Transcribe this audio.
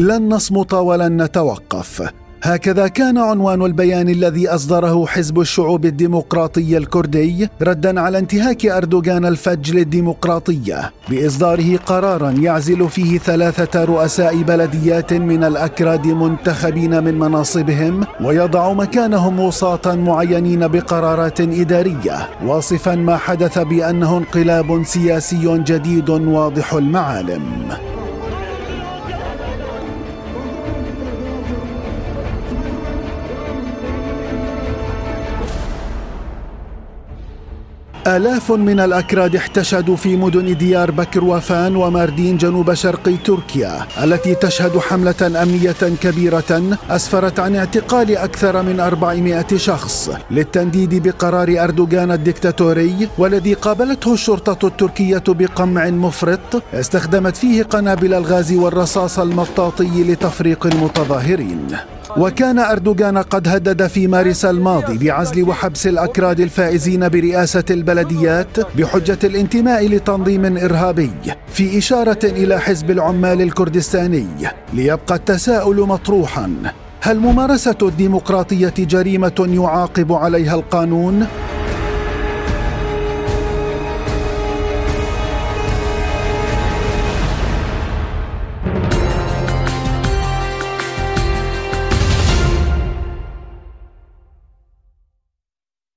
لن نصمت ولن نتوقف. هكذا كان عنوان البيان الذي أصدره حزب الشعوب الديمقراطي الكردي ردا على انتهاك أردوغان الفج للديمقراطيه بإصداره قرارا يعزل فيه ثلاثة رؤساء بلديات من الأكراد منتخبين من مناصبهم ويضع مكانهم وساطا معينين بقرارات إدارية واصفا ما حدث بأنه انقلاب سياسي جديد واضح المعالم. آلاف من الأكراد احتشدوا في مدن ديار بكر وفان وماردين جنوب شرق تركيا التي تشهد حملة أمنية كبيرة أسفرت عن اعتقال أكثر من 400 شخص للتنديد بقرار أردوغان الدكتاتوري والذي قابلته الشرطة التركية بقمع مفرط استخدمت فيه قنابل الغاز والرصاص المطاطي لتفريق المتظاهرين. وكان أردوغان قد هدد في مارس الماضي بعزل وحبس الأكراد الفائزين برئاسة البلديات بحجة الانتماء لتنظيم إرهابي في إشارة إلى حزب العمال الكردستاني ليبقى التساؤل مطروحا هل ممارسة الديمقراطية جريمة يعاقب عليها القانون؟